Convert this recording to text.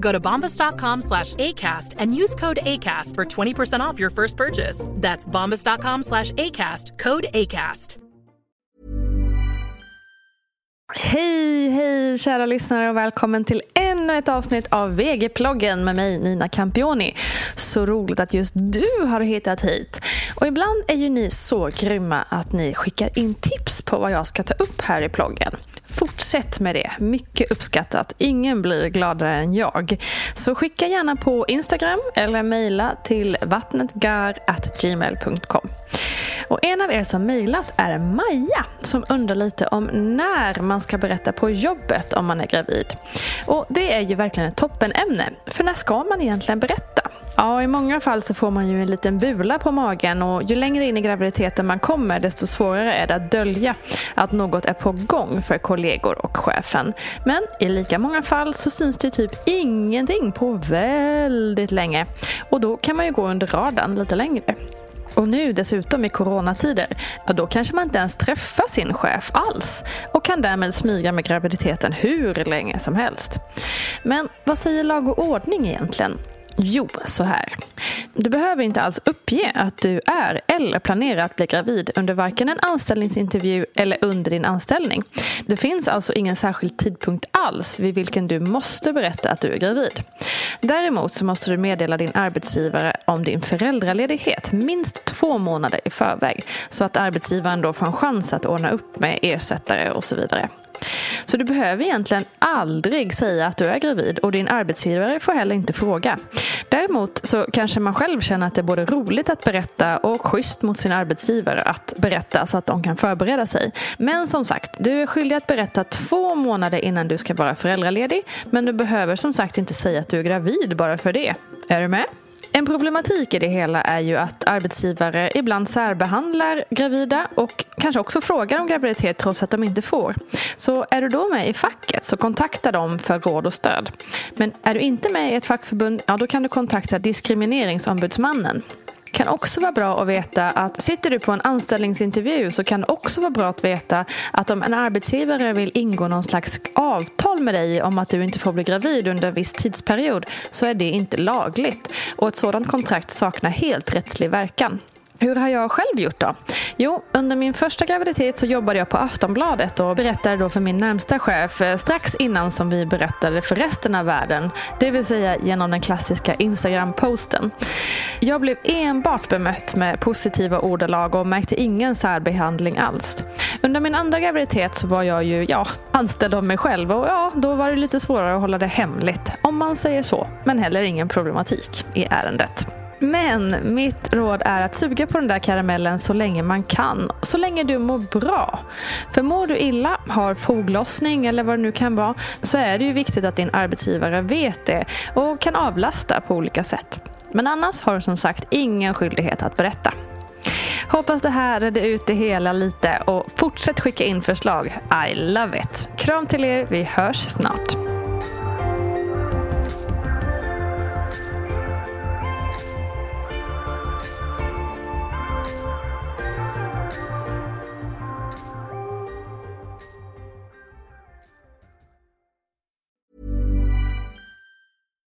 Go to bombas.com slash ACAST and use code ACAST for 20% off your first purchase. That's bombas.com slash ACAST, code ACAST. Hej, hej kära lyssnare och välkommen till ännu ett avsnitt av VG-ploggen med mig Nina Campioni. Så roligt att just du har hittat hit. Och ibland är ju ni så grymma att ni skickar in tips på vad jag ska ta upp här i ploggen. Fortsätt med det. Mycket uppskattat. Ingen blir gladare än jag. Så skicka gärna på Instagram eller mejla till vattnetgar.gmail.com. Och en av er som mejlat är Maja som undrar lite om när man ska berätta på jobbet om man är gravid. Och det är ju verkligen ett toppenämne. För när ska man egentligen berätta? Ja, i många fall så får man ju en liten bula på magen och ju längre in i graviditeten man kommer desto svårare är det att dölja att något är på gång för kollegor och chefen. Men i lika många fall så syns det typ ingenting på väldigt länge och då kan man ju gå under radarn lite längre. Och nu dessutom i coronatider, ja då kanske man inte ens träffar sin chef alls och kan därmed smyga med graviditeten hur länge som helst. Men vad säger lag och ordning egentligen? Jo, så här. Du behöver inte alls uppge att du är eller planerar att bli gravid under varken en anställningsintervju eller under din anställning. Det finns alltså ingen särskild tidpunkt alls vid vilken du måste berätta att du är gravid. Däremot så måste du meddela din arbetsgivare om din föräldraledighet minst två månader i förväg så att arbetsgivaren då får en chans att ordna upp med ersättare och så vidare. Så du behöver egentligen aldrig säga att du är gravid och din arbetsgivare får heller inte fråga. Däremot så kanske man själv känner att det är både roligt att berätta och schysst mot sin arbetsgivare att berätta så att de kan förbereda sig. Men som sagt, du är skyldig att berätta två månader innan du ska vara föräldraledig. Men du behöver som sagt inte säga att du är gravid bara för det. Är du med? En problematik i det hela är ju att arbetsgivare ibland särbehandlar gravida och kanske också frågar om graviditet trots att de inte får. Så är du då med i facket så kontakta dem för råd och stöd. Men är du inte med i ett fackförbund, ja då kan du kontakta Diskrimineringsombudsmannen. Kan också vara bra att veta att sitter du på en anställningsintervju så kan det också vara bra att veta att om en arbetsgivare vill ingå någon slags avtal med dig om att du inte får bli gravid under en viss tidsperiod så är det inte lagligt och ett sådant kontrakt saknar helt rättslig verkan. Hur har jag själv gjort då? Jo, under min första graviditet så jobbade jag på Aftonbladet och berättade då för min närmsta chef eh, strax innan som vi berättade för resten av världen. Det vill säga genom den klassiska Instagram-posten. Jag blev enbart bemött med positiva ordalag och märkte ingen särbehandling alls. Under min andra graviditet så var jag ju, ja, anställd av mig själv och ja, då var det lite svårare att hålla det hemligt. Om man säger så. Men heller ingen problematik i ärendet. Men mitt råd är att suga på den där karamellen så länge man kan. Så länge du mår bra. För mår du illa, har foglossning eller vad det nu kan vara, så är det ju viktigt att din arbetsgivare vet det och kan avlasta på olika sätt. Men annars har du som sagt ingen skyldighet att berätta. Hoppas det här redde ut det hela lite och fortsätt skicka in förslag. I love it! Kram till er, vi hörs snart.